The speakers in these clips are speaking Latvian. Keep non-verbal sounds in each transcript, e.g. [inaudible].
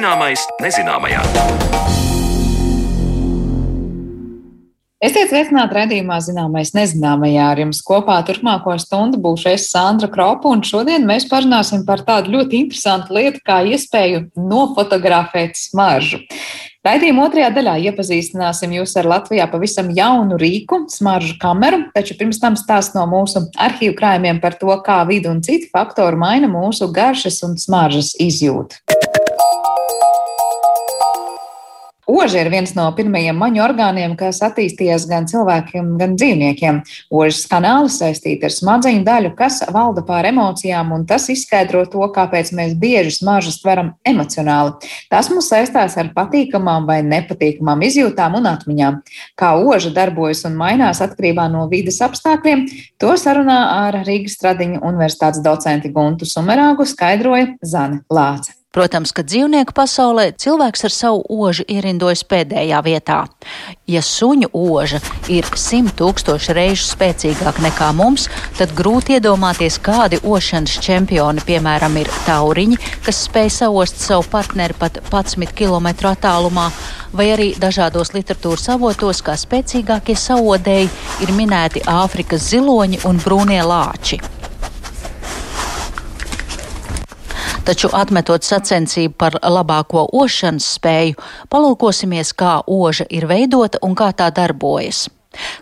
Zināmais nezināmajā. Esiet sveicināti redzējumā, zināmais nezināmajā. Ar jums kopā turpmāko stundu būšu es Sandra Kropa, un šodien mēs parunāsim par tādu ļoti interesantu lietu, kā iespēju nofotografēt smaržu. Raidījuma otrajā daļā iepazīstināsim jūs ar Latvijā pavisam jaunu rīku, smaržu kameru, taču pirms tam stāst no mūsu arhīvu krājumiem par to, kā vidi un citi faktori maina mūsu garšas un smaržas izjūtu. Oža ir viens no pirmajiem maņu orgāniem, kas attīstījās gan cilvēkiem, gan dzīvniekiem. Ožas kanāli saistīti ar smadzeņu daļu, kas valda pār emocijām, un tas izskaidro to, kāpēc mēs bieži smaržas tveram emocionāli. Tas mums saistās ar patīkamām vai nepatīkamām izjūtām un atmiņām. Kā oža darbojas un mainās atkarībā no vides apstākļiem, to sarunā ar Rīgas Stradiņu universitātes docenti Guntu Sumerāgu skaidroja Zane Lāce. Protams, ka dzīvnieku pasaulē cilvēks ar savu ožu ierindojas pēdējā vietā. Ja suņu oža ir simt tūkstoši reižu spēcīgāka nekā mums, tad grūti iedomāties, kādi ošanas čempioni, piemēram, ir tauriņi, kas spēj saost savu partneri pat 11 km attālumā, vai arī dažādos literatūras avotos, kā spēcīgākie saodēji ir minēti Āfrikas ziloņi un brūnie lāči. Taču atmetot sacensību par labāko ošanas spēju, palūkosimies, kā oža ir veidota un kā tā darbojas.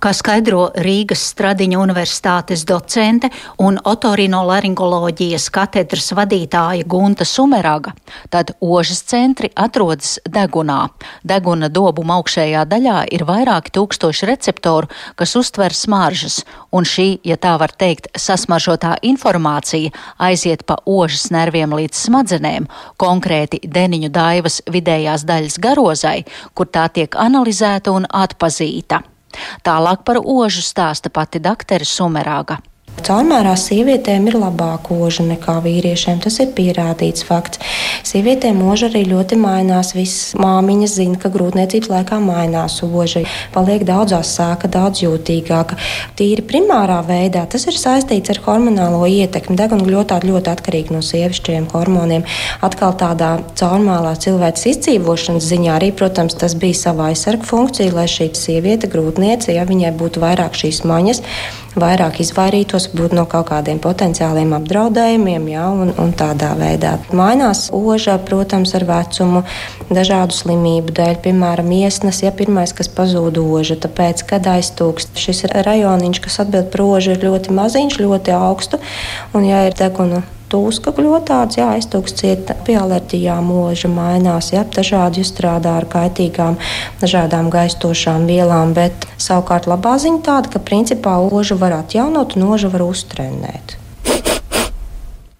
Kā skaidro Rīgas Stradiņa universitātes docente un otorinolaringoloģijas katedras vadītāja Gunta Sumeraga, tad ožas centri atrodas degunā. Deguna dobuma augšējā daļā ir vairāki tūkstoši receptoru, kas uztver smaržas, un šī, ja tā var teikt, sasmaržotā informācija aiziet pa ožas nerviem līdz smadzenēm, konkrēti deniņu daivas vidējās daļas garozai, kur tā tiek analizēta un atpazīta. Tālāk par ožu stāsta pati daktere Sumerāga. Caurmērā sievietēm ir labāka oža nekā vīriešiem. Tas ir pierādīts fakts. Sievietēm oža arī ļoti mainās. Visas māmiņas zina, ka grūtniecības laikā mainās oža. Paliek daudz asāka, daudz jūtīgāka. Tīri primārā veidā tas ir saistīts ar hormonālo ietekmi. Deguna ļoti, atkarīga no sievišķiem hormoniem. Atkal tādā caurmēlā cilvēks izdzīvošanas ziņā arī, protams, tas bija sava aizsarga funkcija, lai šī sieviete, grūtniece, ja viņai būtu vairāk šīs maņas, vairāk izvairītos no kaut kādiem potenciāliem apdraudējumiem, ja, un, un tādā veidā. Mainās oža, protams, ar vecumu, dažādu slimību dēļ, piemēram, iesnas, ja pirmais, kas pazūd oža, tāpēc, kad aiztūkst šis rajoniņš, kas atbild par ožu, ir ļoti maziņš, ļoti augstu, un ja ir deguna tūska kļūtāts, jā, aiztūkstiet pie alerģijām, mūža mainās, jā, dažādi strādā ar kaitīgām, dažādām gaistošām vielām, bet savukārt labā ziņa tāda, ka principā ožu var atjaunot un ožu var uztrenēt.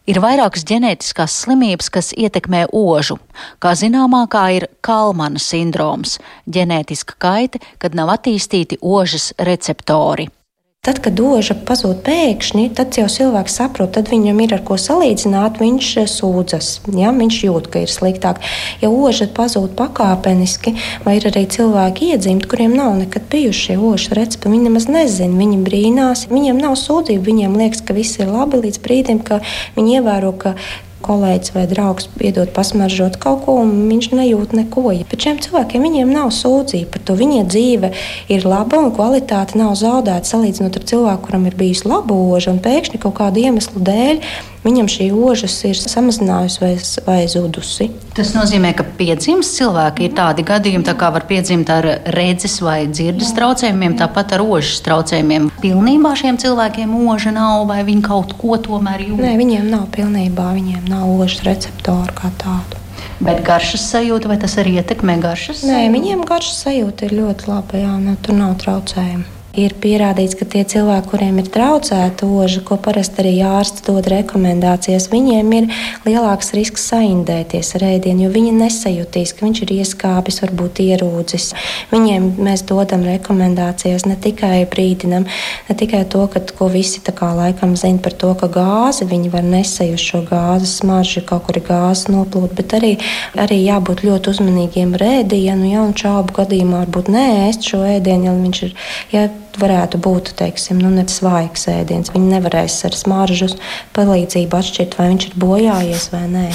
Ir vairākas ģenētiskās slimības, kas ietekmē ožu. Kā zināmākā ir Kalmana sindroms - ģenētiska kaite, kad nav attīstīti ožas receptori. Tad, kad doža pazūd pēkšņi, tad jau cilvēks saprot, tad viņam ir ar ko salīdzināt, viņš eh, sūdzas, ja? viņš jūt, ka ir sliktāk. Ja oža pazūd pakāpeniski, vai ir arī cilvēki iedzimti, kuriem nav nekad bijuši ožas recepti, viņi nemaz nezina, viņi brīnās, viņiem nav sūdzību, viņiem liekas, ka viss ir labi līdz brīdim, kad viņi ievēro, ka kolēģis vai draugs iedod pasmaržot kaut ko, un viņš nejūt neko. Bet šiem cilvēkiem viņiem nav sūdzība par to. Viņa dzīve ir laba un kvalitāte nav zaudēta salīdzinot ar cilvēku, kuram ir bijis laba oža, un pēkšņi kaut kādu iemeslu dēļ viņam šī ožas ir samazinājusi vai, vai zudusi. Tas nozīmē, ka piedzimst cilvēki ir tādi gadījumi, tā kā var piedzimt ar redzes vai dzirdes traucējumiem, tāpat ar ožas traucējumiem. Pilnībā šiem cilvēkiem oža nav, vai viņi kaut ko tomēr jūt? Nē, viņiem nav pilnībā, viņiem nav ožas receptoru kā tādu. Bet garšas sajūta, vai tas arī ietekmē garšas? Nē, viņiem garšas sajūta ir ļoti laba, jā, nu, tur nav traucējumu ir pierādīts, ka tie cilvēki, kuriem ir traucēta oža, ko parasti arī ārsts dod rekomendācijas, viņiem ir lielāks risks saindēties ar ēdienu, jo viņi nesajutīs, ka viņš ir ieskāpis, varbūt ierūdzis. Viņiem mēs dodam rekomendācijas ne tikai brīdinam, ne tikai to, ka, ko visi tā kā laikam zina par to, ka gāzi viņi var nesajust šo gāzes smaržu, kaut kur ir gāzes noplūda, bet arī, arī jābūt ļoti uzmanīgiem ar ēdienu, ja un šaubu gadījumā varbūt neēst šo ēdienu, ja viņš ir. Ja varētu būt teiksim, nu, svaigs ēdiens. Viņi nevarēs ar smaržas palīdzību atšķirt, vai viņš ir bojājies vai nē.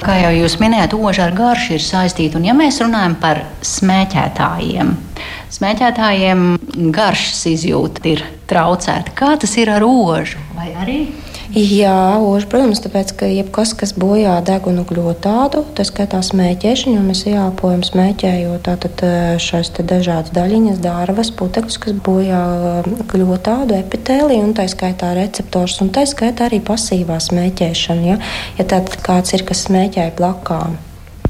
Kā jau jūs minējāt, oža ar garšu ir saistīta. Un, ja mēs runājam par smēķētājiem, smēķētājiem garšas izjūta ir traucēta. Kā tas ir ar ožu? Vai arī? Jā, oži, protams, tāpēc, ka jebkas, kas bojā degunu gļotādu, tas skaitā smēķēšana, jo mēs ieelpojam smēķējot tātad šīs dažādas daļiņas, dārvas, putekļus, kas bojā gļotādu, epitēliju un tā skaitā receptors, un tā skaitā arī pasīvā smēķēšana, ja, ja tātad kāds ir, kas smēķēja blakām.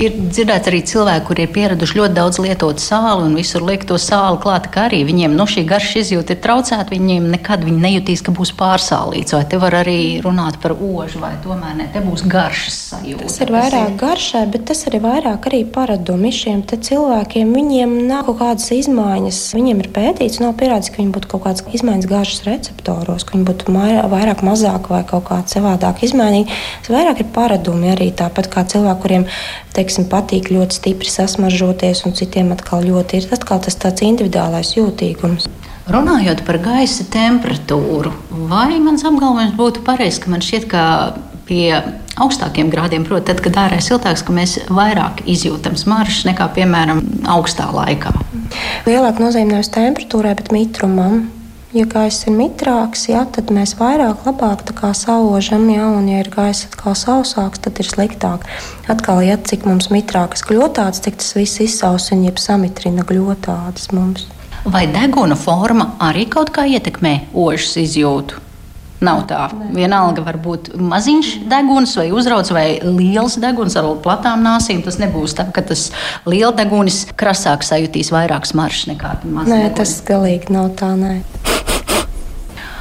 Ir dzirdēts arī cilvēki, kuriem ir pieraduši ļoti daudz lietot sāli un visur liek to sāli klāt, ka arī viņiem nu, šī garša izjūta ir traucēta. Viņiem nekad viņi nejutīs, ka būs pārsālīts. Vai te var arī runāt par ožu, vai tomēr ne? Te būs garšas sajūta. Tas ir vairāk garšai, bet tas ir vairāk arī paradumi šiem cilvēkiem. Viņiem nav kaut kādas izmaiņas. Viņiem ir pētīts, nav pierādīts, ka viņiem būtu kaut kādas izmaiņas garšas receptoros, ka viņi būtu vairāk, mazāk vai kaut kā savādāk izmainīgi. Tas vairāk ir paradumi arī tāpat kā cilvēki, kuriem teiksim, patīk ļoti stipri sasmaržoties, un citiem atkal ļoti ir atkal tas tāds individuālais jūtīgums. Runājot par gaisa temperatūru, vai mans apgalvojums būtu pareizs, ka man šķiet, ka pie augstākiem grādiem, proti, tad, kad ārā ir siltāks, ka mēs vairāk izjūtam smaržas nekā, piemēram, augstā laikā. Lielāka nozīme nevis temperatūrai, bet mitrumam. Ja gaiss ir mitrāks, jā, tad mēs vairāk, labāk saužam, jā, un, ja ir gaiss atkal sausāks, tad ir sliktāk. Atkal, ja cik mums mitrākas gļotādes, cik tas viss izsausina, jeb samitrina gļotādes mums. Vai deguna forma arī kaut kā ietekmē ožas izjūtu? Nav tā. Vienalga var būt maziņš deguns vai uzrauts vai liels deguns ar platām nāsīm. Tas nebūs tā, ka tas liels degunis krasāk sajutīs vairāk smaržas nekā mazs. Nē, degunis. tas galīgi nav tā. Nē.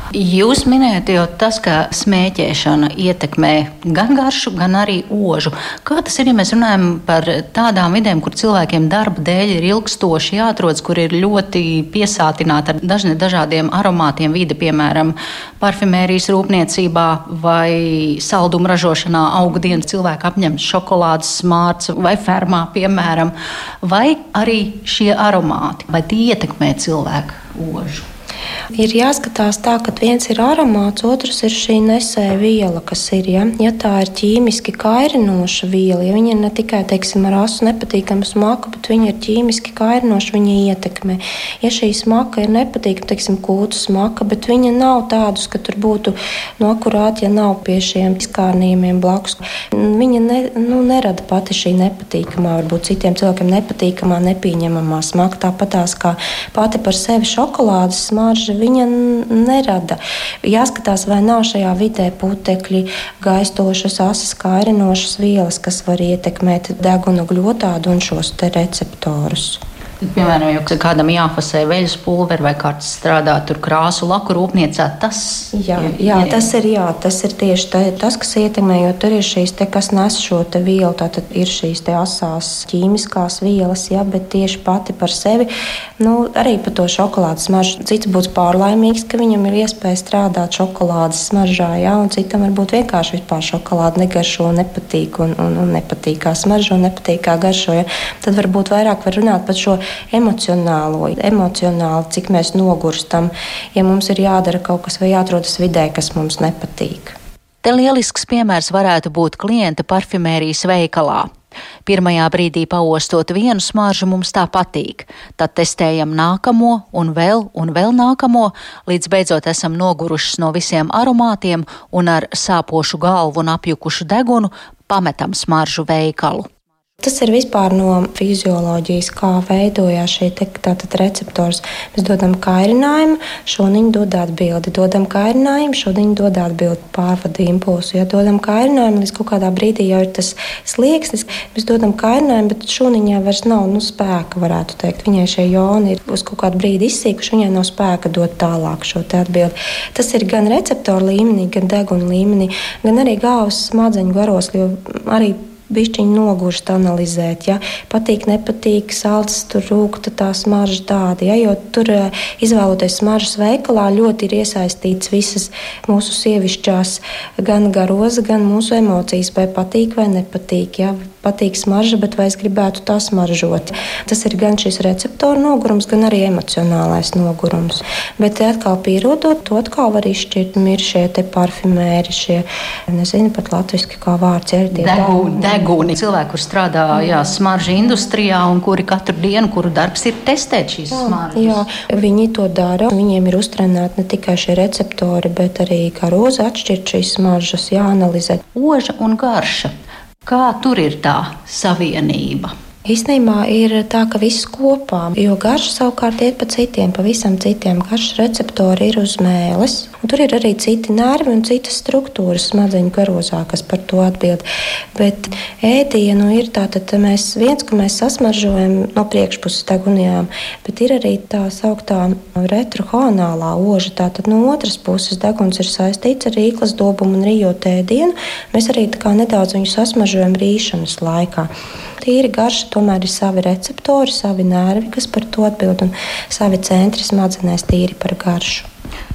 Jūs minējat jau tas, ka smēķēšana ietekmē gan garšu, gan arī ožu. Kā tas ir, ja mēs runājam par tādām vidēm, kur cilvēkiem darba dēļ ir ilgstoši jāatrodas, kur ir ļoti piesātināta ar dažne, dažādiem aromātiem vide, piemēram, parfimērijas rūpniecībā vai saldumu ražošanā augu dienas cilvēku apņems šokolādes smārts vai fermā, piemēram, vai arī šie aromāti, vai tie ietekmē cilvēku ožu? Ir jāskatās tā, ka viens ir aromāts, otrs ir šī nesēja viela, kas ir. Ja, ja tā ir ķīmiski kairinoša viela, ja viņa ir ne tikai teiksim, ar asu nepatīkama smaka, bet viņa ir ķīmiski kairinoša, viņa ietekmē. Ja šī smaka ir nepatīkama, teiksim, kūtu smaka, bet viņa nav tādus, ka tur būtu no akurāti, ja nav pie šiem izkārnījumiem blakus. Viņa ne, nu, nerada pati šī nepatīkamā, varbūt citiem cilvēkiem nepatīkamā, nepieņemamā smaka. Tāpat tās kā pati par sevi šokolādes smarža viņa nerada. Jāskatās, vai nav šajā vidē putekļi, gaistošas, asas, kairinošas vielas, kas var ietekmēt deguna gļotādu un šos receptorus. Piemēram, ja kādam jāfasē veļas pulveri vai kāds strādā tur krāsu laku rūpniecā, tas jā, ir, jā, tas ir, jā, tas ir tieši tā, tas, kas ietekmē, jo tur ir šīs te, kas nes šo te vielu, tātad ir šīs te asās ķīmiskās vielas, jā, bet tieši pati par sevi, nu, arī par to šokolādes smaržu. Cits būs pārlaimīgs, ka viņam ir iespēja strādāt šokolādes smaržā, jā, un citam varbūt vienkārši vispār šokolāde negaršo, nepatīk un, un, un nepatīk kā smaržo, nepatīk kā garšo, jā. Tad varbūt vairāk var runāt par šo emocionālo, emocionāli, cik mēs nogurstam, ja mums ir jādara kaut kas vai jāatrodas vidē, kas mums nepatīk. Te lielisks piemērs varētu būt klienta parfimērijas veikalā. Pirmajā brīdī paostot vienu smaržu mums tā patīk, tad testējam nākamo un vēl un vēl nākamo, līdz beidzot esam nogurušas no visiem aromātiem un ar sāpošu galvu un apjukušu degunu pametam smaržu veikalu. Tas ir vispār no fizioloģijas, kā veidojās šī receptors. Mēs dodam kairinājumu, šodien dod atbildi. Dodam kairinājumu, šodien dod atbildi pārvadu impulsu. Ja dodam kairinājumu, līdz kaut kādā brīdī jau ir tas slieksnis, mēs dodam kairinājumu, bet jau vairs nav nu, spēka, varētu teikt. Viņai šie joni ir uz kaut kādu brīdi izsīkuši, viņai nav spēka dot tālāk šo atbildi. Tas ir gan receptoru līmenī, gan deguna līmenī, gan arī galvas smadzeņu garos, jo arī bišķiņu nogurst analizēt. Ja? Patīk, nepatīk, sāls tur rūkta tā smarža tāda. Ja? Jo tur eh, izvēloties smaržas veikalā ļoti ir iesaistīts visas mūsu sievišķās gan garoza, gan mūsu emocijas, vai patīk vai nepatīk. Ja? Patīk smarža, bet vai es gribētu tā smaržot. Tas ir gan šis receptora nogurums, gan arī emocionālais nogurums. Bet atkal pierodot, to atkal var izšķirt. Ir šie parfimēri, šie, nezinu pat latviešu kā vārds, ir tie deguni. deguni. Cilvēki, kur strādā jā, smaržu industrijā un kuri katru dienu, kuru darbs ir testēt šīs jā, smaržas. Jā, viņi to dara. Viņiem ir uztrenēti ne tikai šie receptori, bet arī kā roza atšķirt šīs smaržas, jāanalizē. Oža un garša. Kā tur ir tā savienība? Īstenībā ir tā, ka viss kopā, jo garš savukārt iet pa citiem, pavisam citiem. Garš receptori ir uz mēles, un tur ir arī citi nervi un citas struktūras smadzeņu garozā, kas par to atbild. Bet ēdienu ir tā, tad mēs viens, ka mēs sasmaržojam no priekšpuses degunijām, bet ir arī tā sauktā retrohonālā oža. Tātad no otras puses deguns ir saistīts ar rīklas dobumu un rījot ēdienu. Mēs arī nedaudz viņu sasmaržojam rīšanas laikā. Tīri garša tomēr ir savi receptori, savi nervi, kas par to atbild, un savi centri smadzenēs tīri par garšu.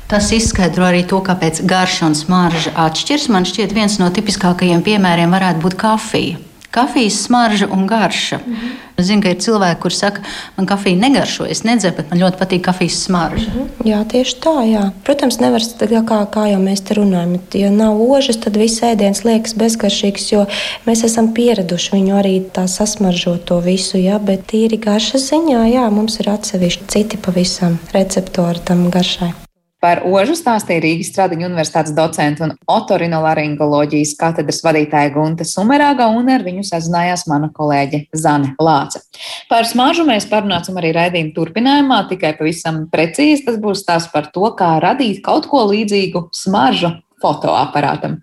Tas izskaidro arī to, kāpēc garša un smarža atšķiras. Man šķiet, viens no tipiskākajiem piemēriem varētu būt kafija kafijas smarža un garša. Mm -hmm. Es zinu, ka ir cilvēki, kuriem saka, man kafija negaršo, es nedzēru, bet man ļoti patīk kafijas smarža. Mm -hmm. Jā, tieši tā. Jā. Protams, nevar kā, kā jau mēs te runājam. Ja nav ožas, tad viss ēdiens liekas bezgaršīgs, jo mēs esam pieraduši viņu arī tā sasmaržot to visu. Jā, bet tīri garšas ziņā, jā, mums ir atsevišķi citi pavisam receptori tam garšai. Par ožu stāstīja Rīgas Stradiņu universitātes docenta un otorinolaringoloģijas katedras vadītāja Gunta Sumerāga, un ar viņu sazinājās mana kolēģe Zane Lāce. Par smāžu mēs parunāsim arī raidījuma turpinājumā, tikai pavisam precīzi tas būs tās par to, kā radīt kaut ko līdzīgu smaržu fotoaparātam.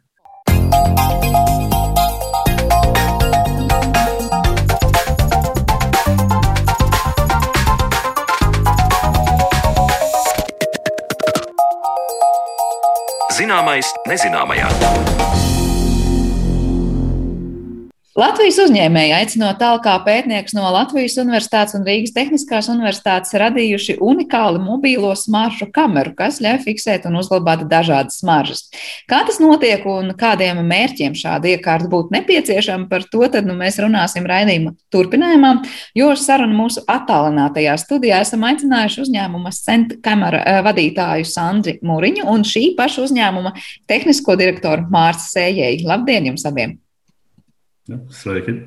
Zināmais nezināmajā. Latvijas uzņēmēji aicinot tālāk pētniekus no Latvijas Universitātes un Rīgas Tehniskās Universitātes radījuši unikālu mobīlo smaržu kameru, kas ļauj fiksēt un uzglabāt dažādas smaržas. Kā tas notiek un kādiem mērķiem šāda iekārta būtu nepieciešama, par to tad, nu, mēs runāsim raidījuma turpinājumā, jo sarunu mūsu attālinātajā studijā esam aicinājuši uzņēmuma Sent kamera eh, vadītāju Sandri Mūriņu un šī paša uzņēmuma tehnisko direktoru Mārcis Sējēju. Labdien jums abiem! Ja, sveiki!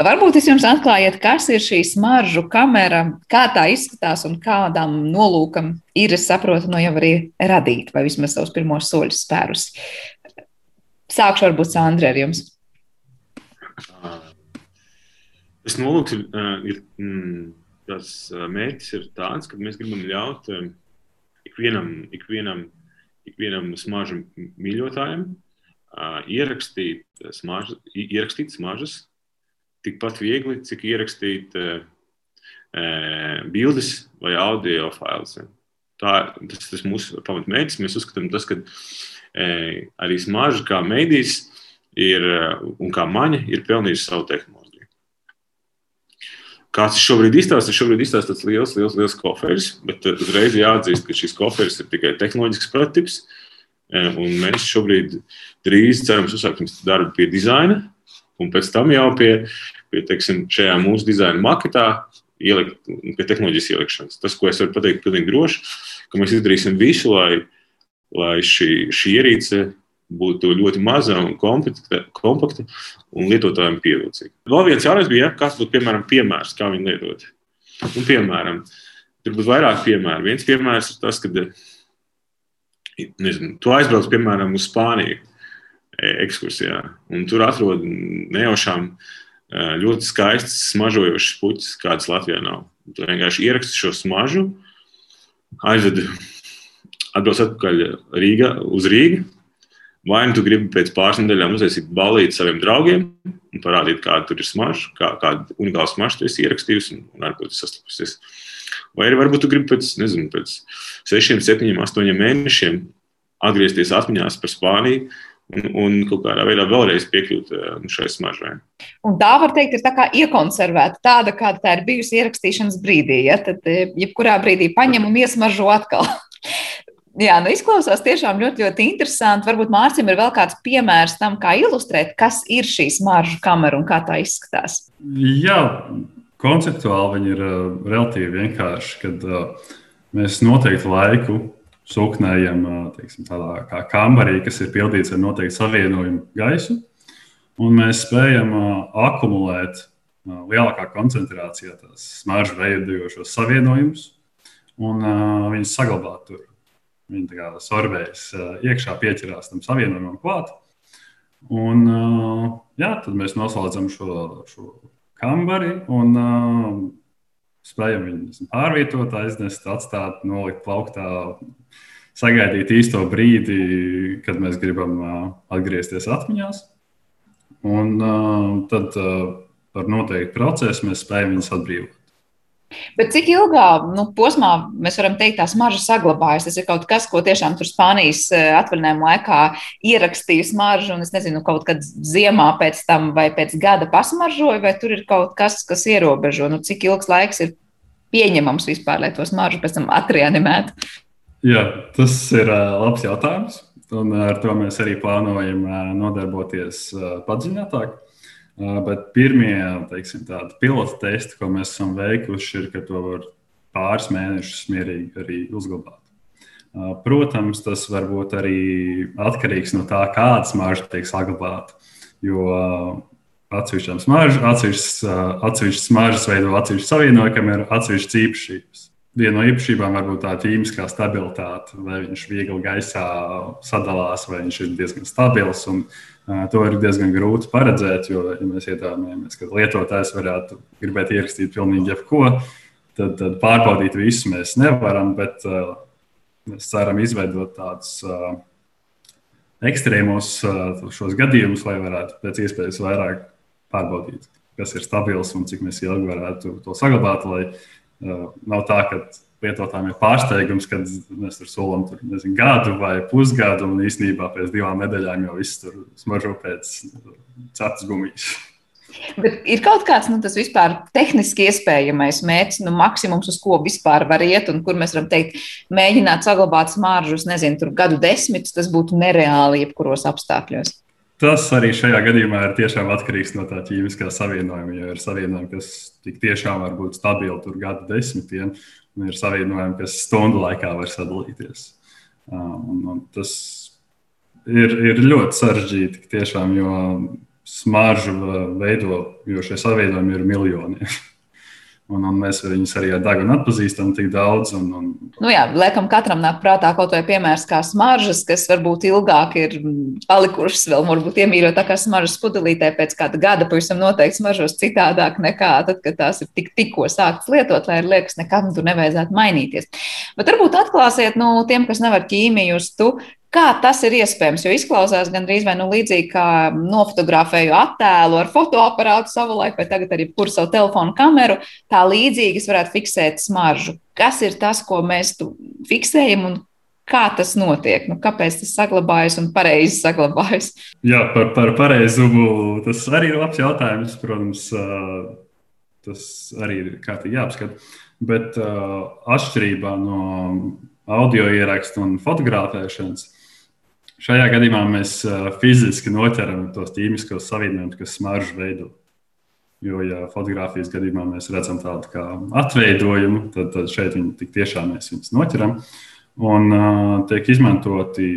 Varbūt jūs jums atklājat, kas ir šī smaržu kamera, kā tā izskatās un kādam nolūkam ir, es saprotu, no jau arī radīt, vai vismaz savus pirmos soļus spērus. Sākšu varbūt Sandra ar jums. Tas nolūks ir, ir mm, tas mērķis ir tāds, ka mēs gribam ļaut ikvienam, ikvienam, ikvienam smaržu mīļotājam ierakstīt, smaž, ierakstīt smaržas tikpat viegli, cik ierakstīt bildes vai audio failus. Tā, tas ir mūsu pamatmērķis. Mēs uzskatām, tas, ka arī smarža kā mēdījis ir, un kā maņa ir pelnījusi savu tehnoloģiju. Kāds šobrīd izstāsta? Šobrīd izstāsta tāds liels, liels, liels koferis, bet uzreiz jāatzīst, ka šis koferis ir tikai tehnoloģisks prototyps. Uh, Un mēs šobrīd drīz cerams uzsāksim darbu pie dizaina, un pēc tam jau pie, pie teiksim, šajā mūsu dizaina maketā ielikt, pie tehnoloģijas ielikšanas. Tas, ko es varu pateikt, pilnīgi droši, ka mēs izdarīsim visu, lai, lai šī, šī ierīce būtu ļoti maza un kompakta, kompakta un lietotājiem pievilcīga. Vēl viens jautājums bija, ja, kas būtu piemēram piemērs, kā viņu lietot. Un, piemēram, tur būs vairāk piemēru. Viens piemērs ir tas, ka nezinu, tu aizbrauc, piemēram, uz Spāniju e, ekskursijā, un tur atrod nejaušām e, ļoti skaistas, smažojošas puķis, kādas Latvijā nav. Tu vienkārši ieraksti šo smažu, aizved, atbrauc atpakaļ Rīga, uz Rīgu. Vai nu tu gribi pēc pāris nedēļām uztaisīt balīti saviem draugiem un parādīt, kāda tur ir smarža, kā, kāda unikāla smarža tu esi ierakstījusi un, un ar ko tu sastapusies. Vai arī varbūt tu gribi pēc, nezinu, pēc sešiem, septiņiem, astoņiem mēnešiem atgriezties atmiņās par Spāniju un, un kaut kādā veidā vēlreiz piekļūt eh, šai smaržai. Un tā var teikt, ir tā kā iekonservēta, tāda, kāda tā ir bijusi ierakstīšanas brīdī. Ja? Tad, eh, jebkurā brīdī paņem un iesmaržo atkal. [laughs] Jā, nu izklausās tiešām ļoti, ļoti interesanti. Varbūt Mārcis ir vēl kāds piemērs tam, kā ilustrēt, kas ir šī smaržu kamera un kā tā izskatās. Jā, konceptuāli viņi ir uh, relatīvi vienkārši, kad uh, mēs noteiktu laiku sūknējam uh, teiksim, tādā kā kambarī, kas ir pildīts ar noteiktu savienojumu gaisu, un mēs spējam uh, akumulēt uh, lielākā koncentrācijā tās smaržu veidojošos savienojumus un uh, viņus saglabāt tur. Viņi kā sorbējas uh, iekšā, pieķerās tam savienojumam klāt. Un, uh, jā, tad mēs noslēdzam šo, šo kambari un uh, spējam viņu pārvietot, aiznest, atstāt, nolikt plauktā, sagaidīt īsto brīdi, kad mēs gribam uh, atgriezties atmiņās. Un uh, tad uh, par noteiktu procesu mēs spējam viņus atbrīvot. Bet cik ilgā nu, posmā mēs varam teikt, tā smarža saglabājas? Tas ir kaut kas, ko tiešām tur Spānijas eh, atvaļinājuma laikā ierakstīja smaržu, un es nezinu, kaut kad ziemā pēc tam vai pēc gada pasmaržoja, vai tur ir kaut kas, kas ierobežo, nu, cik ilgs laiks ir pieņemams vispār, lai to smaržu pēc tam atreanimētu? Jā, tas ir uh, labs jautājums, un ar to mēs arī plānojam uh, nodarboties padziļinātāk. Bet pirmie teiksim, pilota testi, ko mēs esam veikuši, ir, ka to var pāris mēnešus mierīgi arī uzglabāt. Protams, tas var būt arī atkarīgs no tā, kāda smarža tiek saglabāta. Jo atsevišķām smaržām, atsevišķas smaržas veido atsevišķu savienojumu, ir atsevišķas īpašības. Viena no īpašībām var būt tā ķīmiskā stabilitāte, vai viņš viegli gaisā sadalās, vai viņš ir diezgan stabils. Un, uh, To ir diezgan grūti paredzēt, jo, ja mēs iedomājamies, ka lietotājs varētu gribēt ierakstīt pilnīgi jebko, tad, tad pārbaudīt visu mēs nevaram, bet uh, mēs ceram izveidot tādus uh, ekstrēmus uh, šos gadījumus, lai varētu pēc iespējas vairāk pārbaudīt, kas ir stabils un cik mēs ilgi varētu to saglabāt, lai nav tā, ka lietotājiem ir pārsteigums, kad mēs tur solam tur, nezinu, gadu vai pusgadu, un īsnībā pēc divām nedēļām jau viss tur smaržo pēc cetas gumijas. Bet ir kaut kāds nu, tas vispār tehniski iespējamais mērķis, nu, maksimums, uz ko vispār var iet, un kur mēs varam teikt, mēģināt saglabāt smaržus, nezinu, tur gadu desmitus, tas būtu nereāli jebkuros apstākļos. Tas arī šajā gadījumā ir tiešām atkarīgs no tā ķīmiskā savienojuma. Jo ir savienojumi, kas tik tiešām var būt stabili tur gadu desmitiem, ir savienojumi, kas stundu laikā var sadalīties. Un, un tas ir, ir ļoti sarežģīti, tiešām, jo smaržu veido, jo šie savienojumi ir miljoniem. [laughs] Un, un mēs viņus arī ar degunu atpazīstam tik daudz. Un, un... Nu jā, liekam, katram nāk prātā kaut vai piemērs kā smaržas, kas varbūt ilgāk ir palikušas vēl, varbūt iemīļot tā kā smaržas pudelītē pēc kāda gada pavisam noteikti smaržos citādāk nekā tad, kad tās ir tik, tikko sāktas lietot, lai liekas, nekad tur nevajadzētu mainīties. Bet varbūt atklāsiet, nu, tiem, kas nevar ķīmiju tu, Kā tas ir iespējams? Jo izklausās gandrīz vai nu līdzīgi, kā nofotografēju attēlu ar fotoaparātu savulaik, vai tagad arī kur savu telefonu kameru, tā līdzīgi es varētu fiksēt smaržu. Kas ir tas, ko mēs fiksējam un kā tas notiek? Nu, kāpēc tas saglabājas un pareizi saglabājas? Jā, par, par pareizumu tas arī ir labs jautājums. Protams, tas arī ir kārtīgi jāapskata. Bet atšķirībā no audio ierakstu un fotografēšanas, Šajā gadījumā mēs fiziski noķeram tos ķīmiskos savienojumus, kas smaržu veido. Jo, ja fotografijas gadījumā mēs redzam tādu kā atveidojumu, tad, tad šeit viņi tiešām mēs viņus noķeram. Un uh, tiek izmantoti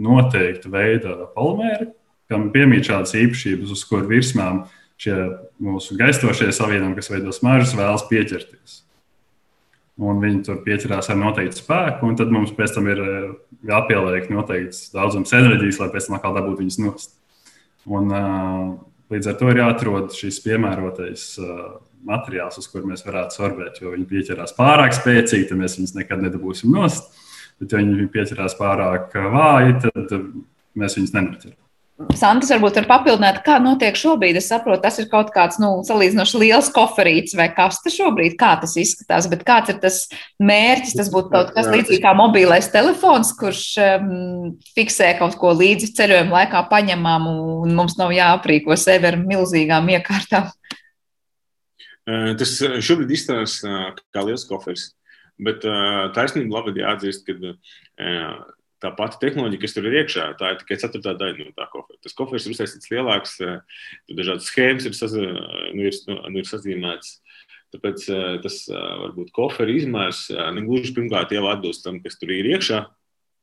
noteikta veida polimēri, kam piemīt šādas īpašības, uz kur virsmām šie mūsu gaistošie savienojumi, kas veido smaržas, vēlas pieķerties un viņi tur pieķerās ar noteiktu spēku, un tad mums pēc tam ir eh, jāpieliek noteikts daudzums enerģijas, lai pēc tam atkal dabūtu viņas nost. Un, uh, līdz ar to ir jāatrod šis piemērotais uh, materiāls, uz kur mēs varētu sorbēt, jo viņi pieķerās pārāk spēcīgi, tad mēs viņus nekad nedabūsim nost. Bet, ja viņi pieķerās pārāk vāji, tad mēs viņus nenoķeram. Santas varbūt var papildināt, kā notiek šobrīd. Es saprotu, tas ir kaut kāds nu, salīdzinoši liels koferīts vai kas tas šobrīd, kā tas izskatās, bet kāds ir tas mērķis? Tas būtu kaut kas līdzīgs kā mobilais telefons, kurš um, fiksē kaut ko līdzi ceļojuma laikā paņemam, un mums nav jāaprīko sevi ar milzīgām iekārtām. Tas šobrīd izstāsta kā liels koferis. bet taisnība labi jāatzīst, ka tā pati tehnoloģija, kas tur ir iekšā, tā ir tikai ceturtā daļa no tā kofera. Tas kofers ir uztaisīts lielāks, tur dažādas schēmas ir, saz, nu, ir, nu, ir sazīmētas. Tāpēc tas varbūt kofera izmērs negluži pirmkārt jau atbilst tam, kas tur ir iekšā.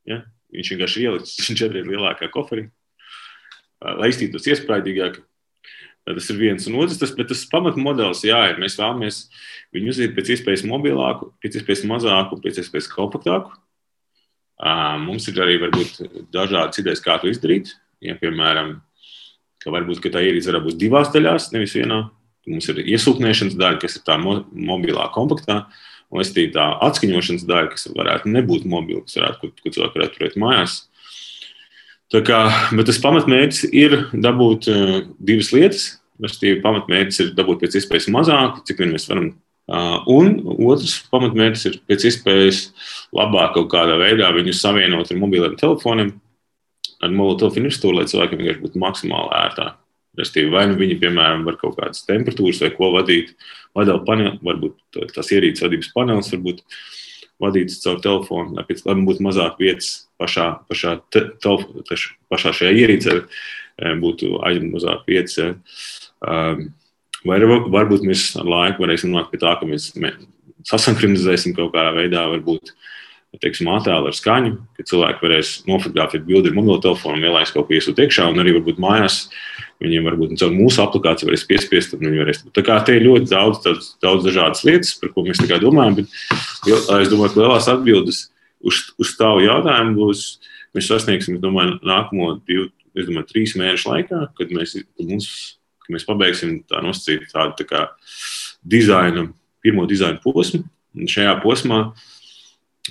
Ja? Viņš vienkārši ielikts četras lielākā koferī, lai iztītos iespaidīgāk. Tas ir viens un otrs, tas, bet tas pamatmodelis, jā, ir mēs vēlamies viņu uzīt pēc iespējas mobilāku, pēc iespējas mazāku, pēc iespējas kompaktāku. Mums ir arī varbūt dažādas idejas, kā to izdarīt. Ja, piemēram, ka varbūt ka tā ierīce var būt divās daļās, nevis vienā. Mums ir iesūknēšanas daļa, kas ir tā mobilā kompaktā, un es tīk tā atskaņošanas daļa, kas varētu nebūt mobila, kas varētu, ko, ko cilvēki varētu turēt mājās. Tā kā, bet tas pamatmērķis ir dabūt uh, divas lietas. Respektīvi, pamatmērķis ir dabūt pēc iespējas mazāku, cik vien mēs varam un otrs pamatmērķis ir pēc iespējas labāk kaut kādā veidā viņu savienot ar mobiliem telefoniem, ar mobilo telefonu infrastruktūru, lai cilvēkiem vienkārši būtu maksimāli ērtāk. Restīvi, vai nu viņi, piemēram, var kaut kādas temperatūras vai ko vadīt, vadīt paneli, varbūt tās ierīces vadības panelis, varbūt vadīts caur telefonu, lai, pēc, lai būtu mazāk vietas pašā, pašā, te, telf, pašā šajā ierīcē, būtu aizņemt mazāk vietas. Um, Vai varbūt mēs ar laiku varēsim nonākt pie tā, ka mēs sasankronizēsim kaut kādā veidā, varbūt teiksim, attēlu ar skaņu, ka cilvēki varēs nofotografēt bildi ar mobilo telefonu, ielaist kaut ko iesūt iekšā, un arī varbūt mājās viņiem varbūt caur mūsu aplikāciju varēs piespiest, un viņi varēs. Tā kā te ir ļoti daudz, daudz, daudz dažādas lietas, par ko mēs tikai domājam, bet es domāju, ka lielās atbildes uz, uz tavu jautājumu būs, mēs sasniegsim, es domāju, nākamo divu, es domāju, trīs mēnešu laikā, kad mēs, kad mums ka mēs pabeigsim tā nosacīt tādu tā kā dizaina, pirmo dizaina posmu. Un šajā posmā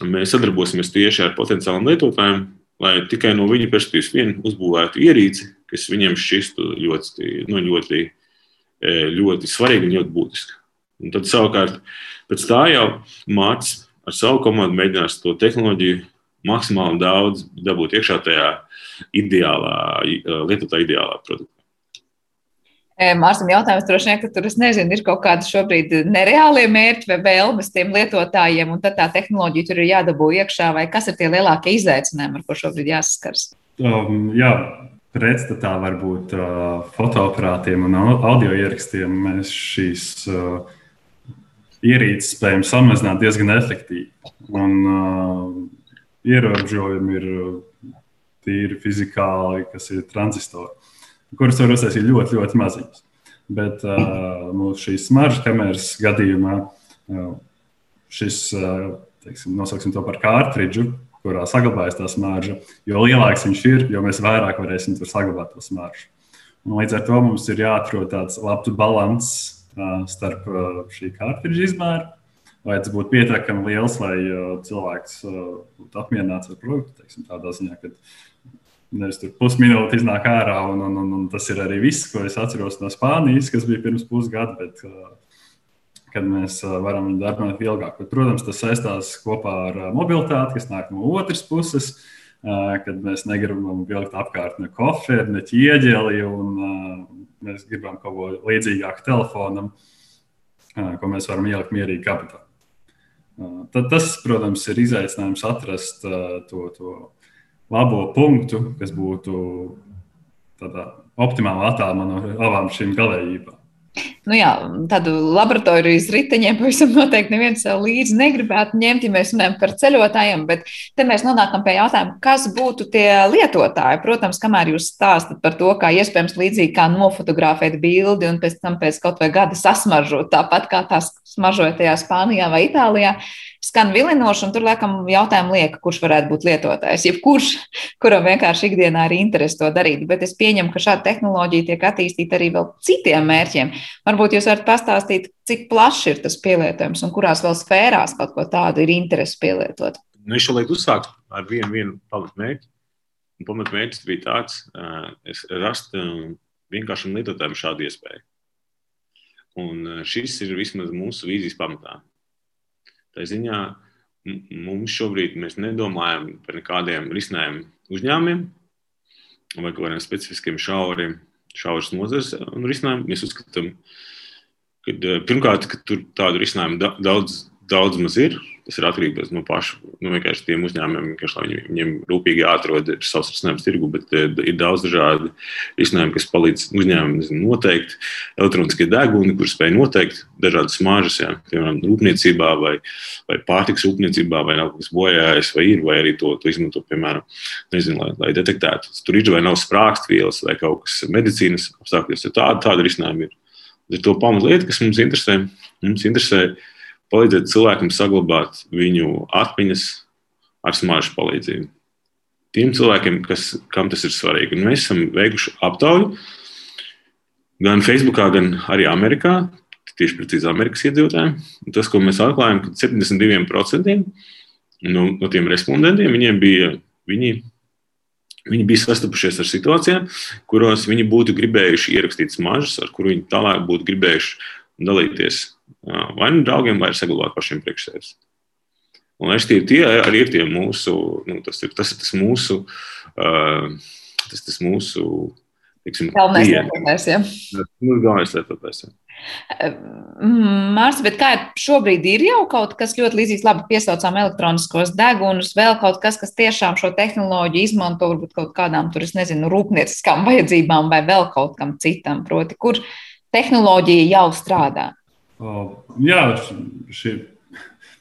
mēs sadarbosimies tieši ar potenciāliem lietotājiem, lai tikai no viņa perspektīvas vien uzbūvētu ierīci, kas viņiem šķistu ļoti, nu, ļoti, e, ļoti svarīga un ļoti būtiska. Un tad savukārt pēc tā jau Mārcis ar savu komandu mēģinās to tehnoloģiju maksimāli daudz dabūt iekšā tajā ideālā, lietotāja ideālā produktā. Mārsam jautājums droši vien, ka tur, nezinu, ir kaut kādi šobrīd nereālie mērķi vai vēlmes tiem lietotājiem, un tad tā tehnoloģija tur ir jādabū iekšā, vai kas ir tie lielākie izaicinājumi, ar ko šobrīd jāsaskars? Um, jā, pretstatā varbūt uh, fotoaparātiem un audio ierakstiem mēs šīs uh, ierīces spējam samazināt diezgan efektīvi. Un uh, ierobežojumi ir tīri fizikāli, kas ir tranzistori kuras var uztaisīt ļoti, ļoti maziņas. Bet uh, mūsu šīs smaržas kameras gadījumā uh, šis, uh, teiksim, nosauksim to par kārtridžu, kurā saglabājas tā smarža, jo lielāks viņš ir, jo mēs vairāk varēsim tur saglabāt to smaržu. Un līdz ar to mums ir jāatrod tāds labs līdzsvars uh, starp uh, šī kārtridža izmēru. Lai tas būtu pietiekami liels, lai uh, cilvēks būtu apmierināts ar produktu. Teiksim, tādā ziņā, ka Nevis tur pusminūte iznāk ārā, un, un, un, un tas ir arī viss, ko es atceros no Spānijas, kas bija pirms pusgada, bet uh, kad mēs uh, varam darbināt ilgāk. Bet, protams, tas saistās kopā ar uh, mobilitāti, kas nāk no otras puses, kad mēs negribam vilkt apkārt ne koferi, ne ķieģeli, un mēs gribam kaut ko līdzīgāku telefonam, ko mēs varam ielikt mierīgi kabatā. Tad tas, protams, ir izaicinājums atrast to, to labo punktu, kas būtu optimāli attālināta no abām šīm galējībām. Nu jā, tādu laboratorijas riteņiem pavisam noteikti neviens līdzi negribētu ņemt, ja mēs runājam par ceļotājiem, bet te mēs nonākam pie jautājuma, kas būtu tie lietotāji. Protams, kamēr jūs stāstat par to, kā iespējams līdzīgi kā nofotografēt bildi un pēc tam pēc kaut vai gada sasmaržot, tāpat kā tās smaržoja tajā Spānijā vai Itālijā, skan vilinoši, un tur laikam jautājumu lieka, kurš varētu būt lietotājs. Jebkurš, kuram vienkārši ikdienā ir interesi to darīt. Bet es pieņemu, ka šāda tehnoloģija tiek attīstīta arī vēl citiem mērķiem. Varbūt jūs varat pastāstīt, cik plašs ir tas pielietojums un kurās vēl sfērās kaut ko tādu ir interesi pielietot. Nu, es šobrīd uzsāku ar vienu, vienu pamatmērķi. Pamatmērķis bija tāds, es rast vienkāršam lietotājam šādu iespēju. Un šis ir vismaz mūsu vīzijas pamatā. Tā ziņā mums šobrīd mēs nedomājam par nekādiem risinājumu uzņēmumiem vai kādiem specifiskiem šauriem, šauras nozares un risinājumiem. Mēs uzskatām, ka pirmkārt, ka tur tādu risinājumu daudz, daudz maz ir. Tas ir atkarīgs no nu, vienkārši tiem uzņēmumiem, kas viņiem, viņiem rūpīgi jāatrod savs risinājums tirgu, bet eh, ir daudz dažādu risinājumu, kas palīdz uzņēmumiem noteikt elektroniskie deguni, kur spēj noteikt dažādas smaržas, jā, piemēram, rūpniecībā vai, vai pārtiks rūpniecībā, vai nav kas bojājas, vai ir, vai arī to, to izmanto, piemēram, nezinu, lai, lai detektētu. Tur ir vai nav sprākstvielas vai kaut kas medicīnas apstākļos, ja tāda, tāda risinājuma ir. Ir to pamatlieta, kas mums interesē. Mums interesē palīdzēt cilvēkam saglabāt viņu atmiņas ar smaržu palīdzību. Tiem cilvēkiem, kas, kam tas ir svarīgi. Un mēs esam veikuši aptauju gan Facebook, gan arī Amerikā, tieši precīzi Amerikas iedzīvotājiem. Tas, ko mēs atklājām, ka 72% no, no tiem respondentiem viņiem bija, viņi, viņi bija sastapušies ar situācijām, kuros viņi būtu gribējuši ierakstīt smaržas, ar kurām viņi tālāk būtu gribējuši dalīties vai nu draugiem, vai saglabāt pašiem priekš sevis. Un tie, tie arī ir tie mūsu, nu, tas, ir, tas ir tas mūsu, uh, tas, tas mūsu, teiksim, galvenais lietotājs. Ja. Nu, galvenais lietotājs. Ja. Mārcis, bet kā šobrīd ir jau kaut kas ļoti līdzīgs, labi piesaucām elektroniskos degunus, vēl kaut kas, kas tiešām šo tehnoloģiju izmanto varbūt kaut kādām, tur es nezinu, rūpnieciskām vajadzībām vai vēl kaut kam citam, proti, kur tehnoloģija jau strādā? O, jā, šī,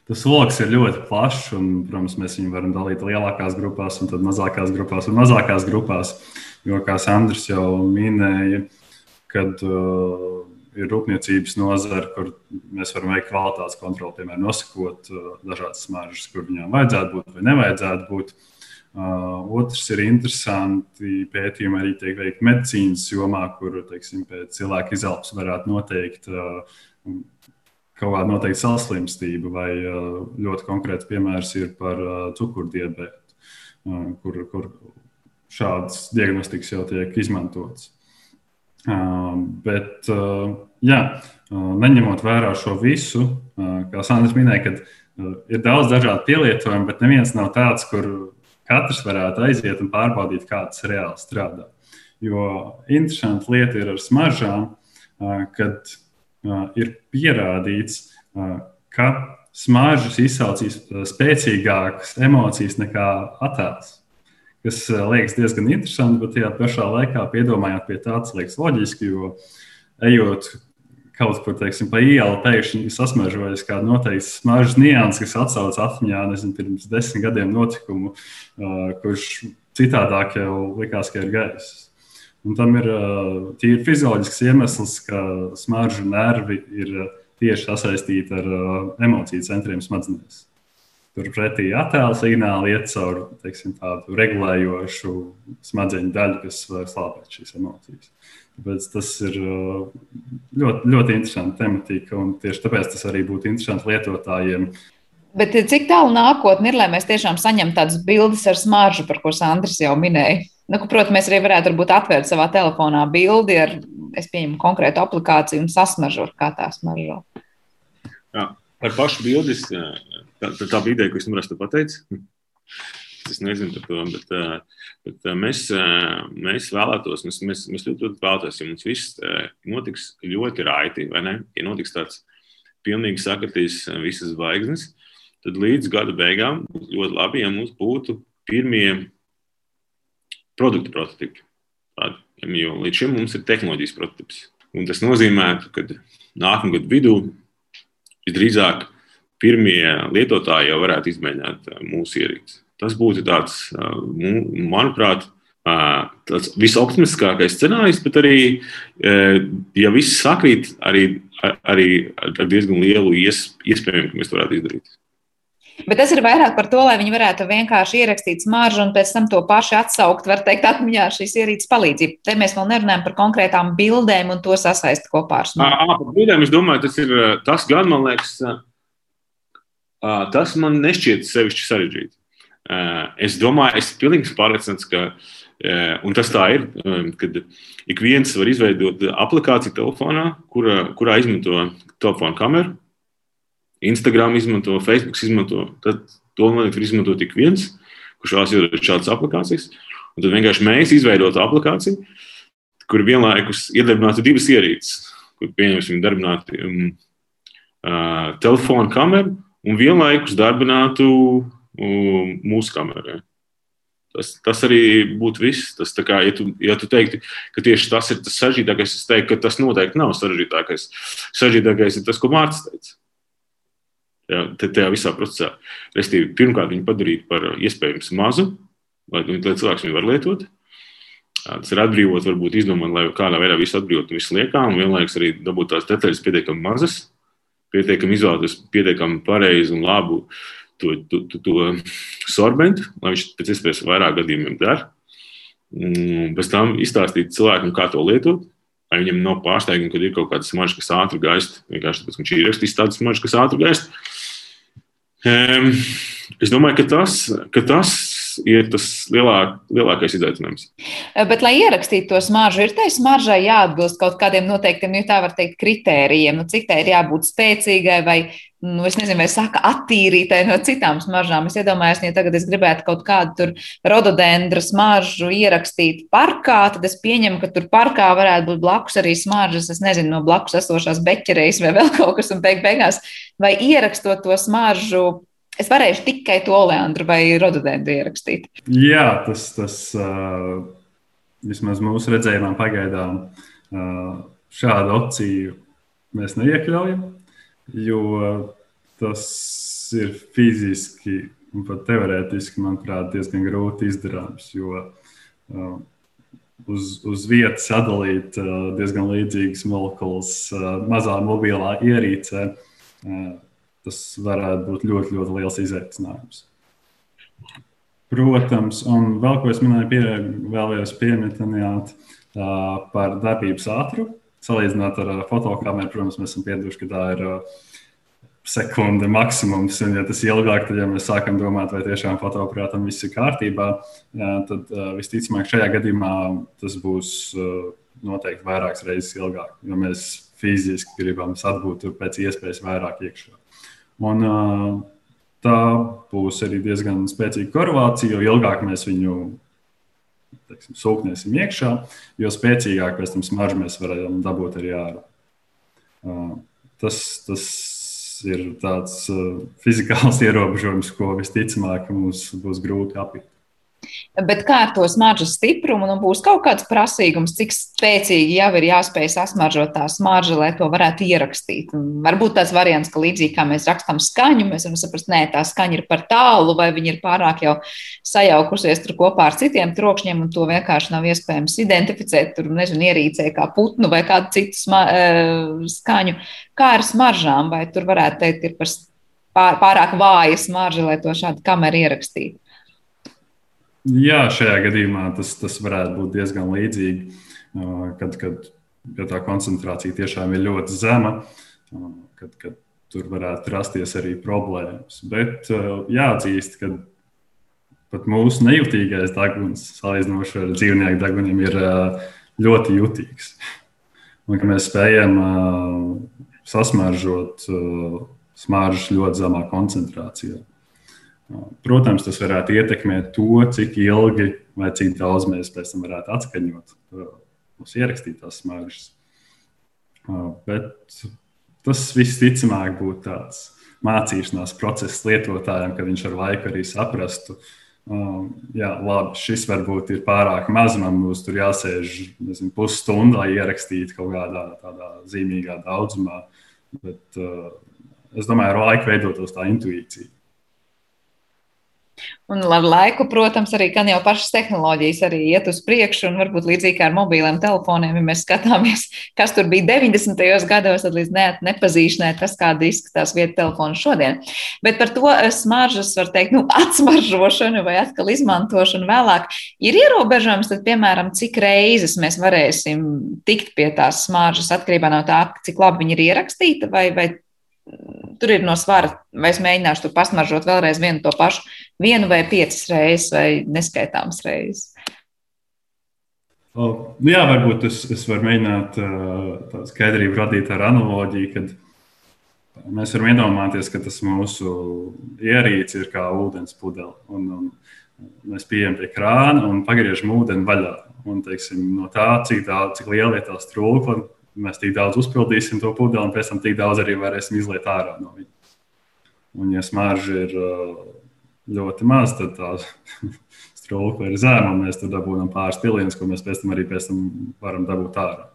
tas lokus ir ļoti plašs. Un, protams, mēs viņu varam dalīt lielākās grupās, un tad mazākās grupās un mazākās grupās. Jo, kā Sandrs jau minēja, kad uh, ir rūpniecības nozara, kur mēs varam veikt kvalitātes kontroli, piemēram, nosakot uh, dažādas smaržas, kur viņām vajadzētu būt vai nevajadzētu būt. Uh, otrs ir interesanti pētījumi arī tiek veikti medicīnas jomā, kur teiksim, pēc cilvēka izelpas varētu noteikt uh, kaut kāda noteikta saslimstība, vai ļoti konkrēts piemērs ir par cukurdiabētu, kur, kur šādas diagnostikas jau tiek izmantotas. Bet, jā, neņemot vērā šo visu, kā Sandrs minēja, ka ir daudz dažādu pielietojumu, bet neviens nav tāds, kur katrs varētu aiziet un pārbaudīt, kā tas reāli strādā. Jo interesanti lieta ir ar smaržām, kad ir pierādīts, ka smaržas izsaucīs spēcīgākas emocijas nekā attēls. Tas liekas diezgan interesanti, bet tajā pašā laikā piedomājot pie tā, tas liekas loģiski, jo ejot kaut kur, teiksim, pa ielu, pēkšņi sasmažojas kāda noteikta smaržas nianses, kas atsaucas atmiņā, nezinu, pirms desmit gadiem notikumu, kurš citādāk jau likās, ka ir gaiss. Un tam ir tīri fizioloģisks iemesls, ka smaržu nervi ir tieši sasaistīti ar emociju centriem smadzenēs. Turpretī attēla signāli iet cauri teiksim, tādu regulējošu smadzeņu daļu, kas var slāpēt šīs emocijas. Tāpēc tas ir ļoti, ļoti interesanti tematika, un tieši tāpēc tas arī būtu interesanti lietotājiem. Bet cik tālu nākotnē ir, lai mēs tiešām saņemtu tādas bildes ar smaržu, par ko Sandrs jau minēja? Nu, protams, mēs arī varētu varbūt, atvērt savā telefonā bildi ar, es pieņemu, konkrētu aplikāciju un sasmažot, kā tā smaržo. Jā, par pašu bildi, tā, tā bija ideja, ko es nevaru pateikt. [laughs] Es nezinu par to, bet, bet mēs, mēs vēlētos, mēs, mēs, mēs ļoti, ļoti vēlētos, ja mums viss notiks ļoti raiti, vai ne? Ja notiks tāds pilnīgi sakritīs visas zvaigznes, tad līdz gada beigām ļoti labi, ja mums būtu pirmie produktu prototipi. Jo līdz šim mums ir tehnoloģijas prototyps. Un tas nozīmē, ka nākamā gada vidū visdrīzāk pirmie lietotāji jau varētu izmēģināt mūsu ierīci. Tas būtu tāds, manuprāt, tāds visoptimistiskākais scenārijs, bet arī, ja viss sakrīt, arī, arī ar diezgan lielu iespēju, ka mēs to varētu izdarīt. Bet tas ir vairāk par to, lai viņi varētu vienkārši ierakstīt smaržu un pēc tam to pašu atsaukt, var teikt, atmiņā šīs ierīces palīdzību. Te mēs vēl nerunājam par konkrētām bildēm un to sasaist kopā ar smaržu. Par bildēm es domāju, tas ir tas gan, man liekas, tas man nešķiet sevišķi sarežģīti. Es domāju, es pilnīgi pārliecināts, ka, un tas tā ir, kad ik viens var izveidot aplikāciju telefonā, kurā, kurā izmanto telefonu kameru Instagram izmanto, Facebook izmanto. Tad to man liekas, var izmantot tik viens, kurš vēlas iedot šādas aplikācijas. Un tad vienkārši mēs izveidot aplikāciju, kur vienlaikus iedarbinātu divas ierīces, kur pieņemsim darbinātu um, uh, telefonu kameru un vienlaikus darbinātu mūsu kamerā. Tas, tas arī būtu viss. Tas, kā, ja, tu, ja tu teiktu, ka tieši tas ir tas sarežģītākais, es teiktu, ka tas noteikti nav sarežģītākais. Sarežģītākais ir tas, ko Mārcis teica. Jā, tajā visā procesā. Restīvi, pirmkārt, viņu padarīt par iespējams mazu, lai, lai cilvēks viņu var lietot. Tas ir atbrīvot, varbūt izdomāt, lai kādā veidā visu atbrīvot no visu liekā, un vienlaikus arī dabūt tās detaļas pietiekami mazas, pietiekami izvēlēties pietiekami pareizu un labu to, to, to, to sorbentu, lai viņš pēc iespējas vairāk gadījumiem dara. Pēc tam izstāstīt cilvēkam, kā to lietot, lai viņam nav pārsteigumi, kad ir kaut kāda smarža, kas ātri gaist. Vienkārši tāpēc, ka viņš ir ierakstījis tādu smaržu, kas ātri gaist. Es domāju, ka tas, ka tas ir tas lielāk, lielākais izaicinājums. Bet, lai ierakstītu to smaržu, ir tai smaržai jāatbilst kaut kādiem noteiktiem, nu, tā var teikt, kritērijiem. Nu, cik tai ir jābūt spēcīgai vai, nu, es nezinu, vai saka, attīrītai no citām smaržām. Es iedomājos, ja tagad es gribētu kaut kādu tur rododendra smaržu ierakstīt parkā, tad es pieņemu, ka tur parkā varētu būt blakus arī smaržas, es nezinu, no blakus esošās beķerejas vai vēl [laughs] kaut kas, un beig beigās, vai ierakstot to smaržu Es varēšu tikai to oleandru vai rododendru ierakstīt. Jā, tas, tas uh, vismaz mūsu redzējumā pagaidām uh, šādu opciju mēs neiekļaujam, jo tas ir fiziski un pat teorētiski, manuprāt, diezgan grūti izdarāms. Jo uh, uz, uz vietas sadalīt uh, diezgan līdzīgas molekulas uh, mazā mobilā ierīcē. Uh, tas varētu būt ļoti, ļoti liels izaicinājums. Protams, un vēl ko es minēju, pie, vēlējos pieminēt par darbības ātrumu. Salīdzinot ar fotokameru, protams, mēs esam pieraduši, ka tā ir sekunde maksimums. Un, ja tas ir ilgāk, tad, ja mēs sākam domāt, vai tiešām fotoaparātam viss ir kārtībā, tad visticamāk šajā gadījumā tas būs noteikti vairākas reizes ilgāk, jo mēs fiziski gribam atgūt pēc iespējas vairāk iekšā. Un, tā būs arī diezgan spēcīga korelācija, jo ilgāk mēs viņu teiksim, sūknēsim iekšā, jo spēcīgāk pēc tam smaržu mēs varam dabūt arī ārā. Tas, tas ir tāds fizikāls [laughs] ierobežojums, ko visticamāk mums būs grūti apiet. Bet kā ar to smaržas stiprumu, nu, būs kaut kāds prasīgums, cik spēcīgi jau ir jāspēj sasmaržot tā smarža, lai to varētu ierakstīt. Varbūt tāds variants, ka līdzīgi kā mēs rakstām skaņu, mēs varam saprast, nē, tā skaņa ir par tālu, vai viņa ir pārāk jau sajaukusies tur kopā ar citiem trokšņiem, un to vienkārši nav iespējams identificēt, tur, nezinu, ierīcē kā putnu vai kādu citu sma, uh, skaņu. Kā ar smaržām, vai tur varētu teikt, ir par pārāk vāja smarža, lai to šādu kameru ierakstītu? Jā, šajā gadījumā tas, tas varētu būt diezgan līdzīgi, kad, kad ja tā koncentrācija tiešām ir ļoti zema, kad, kad tur varētu rasties arī problēmas. Bet jāatzīst, ka pat mūsu nejūtīgais deguns, salīdzinoši ar dzīvnieku deguniem, ir ļoti jutīgs. Un mēs spējam sasmaržot smaržas ļoti zemā koncentrācijā. Protams, tas varētu ietekmēt to, cik ilgi vai cik daudz mēs pēc tam varētu atskaņot mūsu ierakstītās smaržas. Bet tas visticamāk būtu tāds mācīšanās process lietotājiem, ka viņš ar laiku arī saprastu, Um, jā, labi, šis varbūt ir pārāk maz. Man būs tur jāsēž nezinu, pusstundu, lai ierakstītu kaut kādā tādā zīmīgā daudzumā. Bet uh, es domāju, ar laiku veidotos tā intuīcija. Un ar laiku, protams, arī gan jau pašas tehnoloģijas arī iet uz priekšu, un varbūt līdzīgi kā ar mobiliem telefoniem, ja mēs skatāmies, kas tur bija 90. gados, tad līdz ne, nepazīšanai tas, kāda izskatās vieta telefona šodien. Bet par to eh, smaržas, var teikt, nu, atsmaržošanu vai atkal izmantošanu vēlāk ir ierobežojums, tad, piemēram, cik reizes mēs varēsim tikt pie tās smaržas atkarībā no tā, cik labi viņa ir ierakstīta, vai, vai tur ir no svara, vai es mēģināšu tur pasmaržot vēlreiz vienu to pašu, vienu vai piecas reizes, vai neskaitāmas reizes. O, nu jā, varbūt es, es varu mēģināt tādu skaidrību radīt ar analoģiju, kad mēs varam iedomāties, ka tas mūsu ierīce ir kā ūdens pudele. Un, un mēs pieejam pie krāna un pagriežam ūdeni vaļā. Un, teiksim, no tā, cik, tā, cik liela ir tā strūkla, mēs tik daudz uzpildīsim to pudeli, un pēc tam tik daudz arī varēsim izliet ārā no viņa. Un, ja smarža ir ļoti maz, tad tā [laughs] strūkla ir zema, un mēs tur dabūjam pāris pilienas, ko mēs pēc tam arī pēc tam varam dabūt ārā.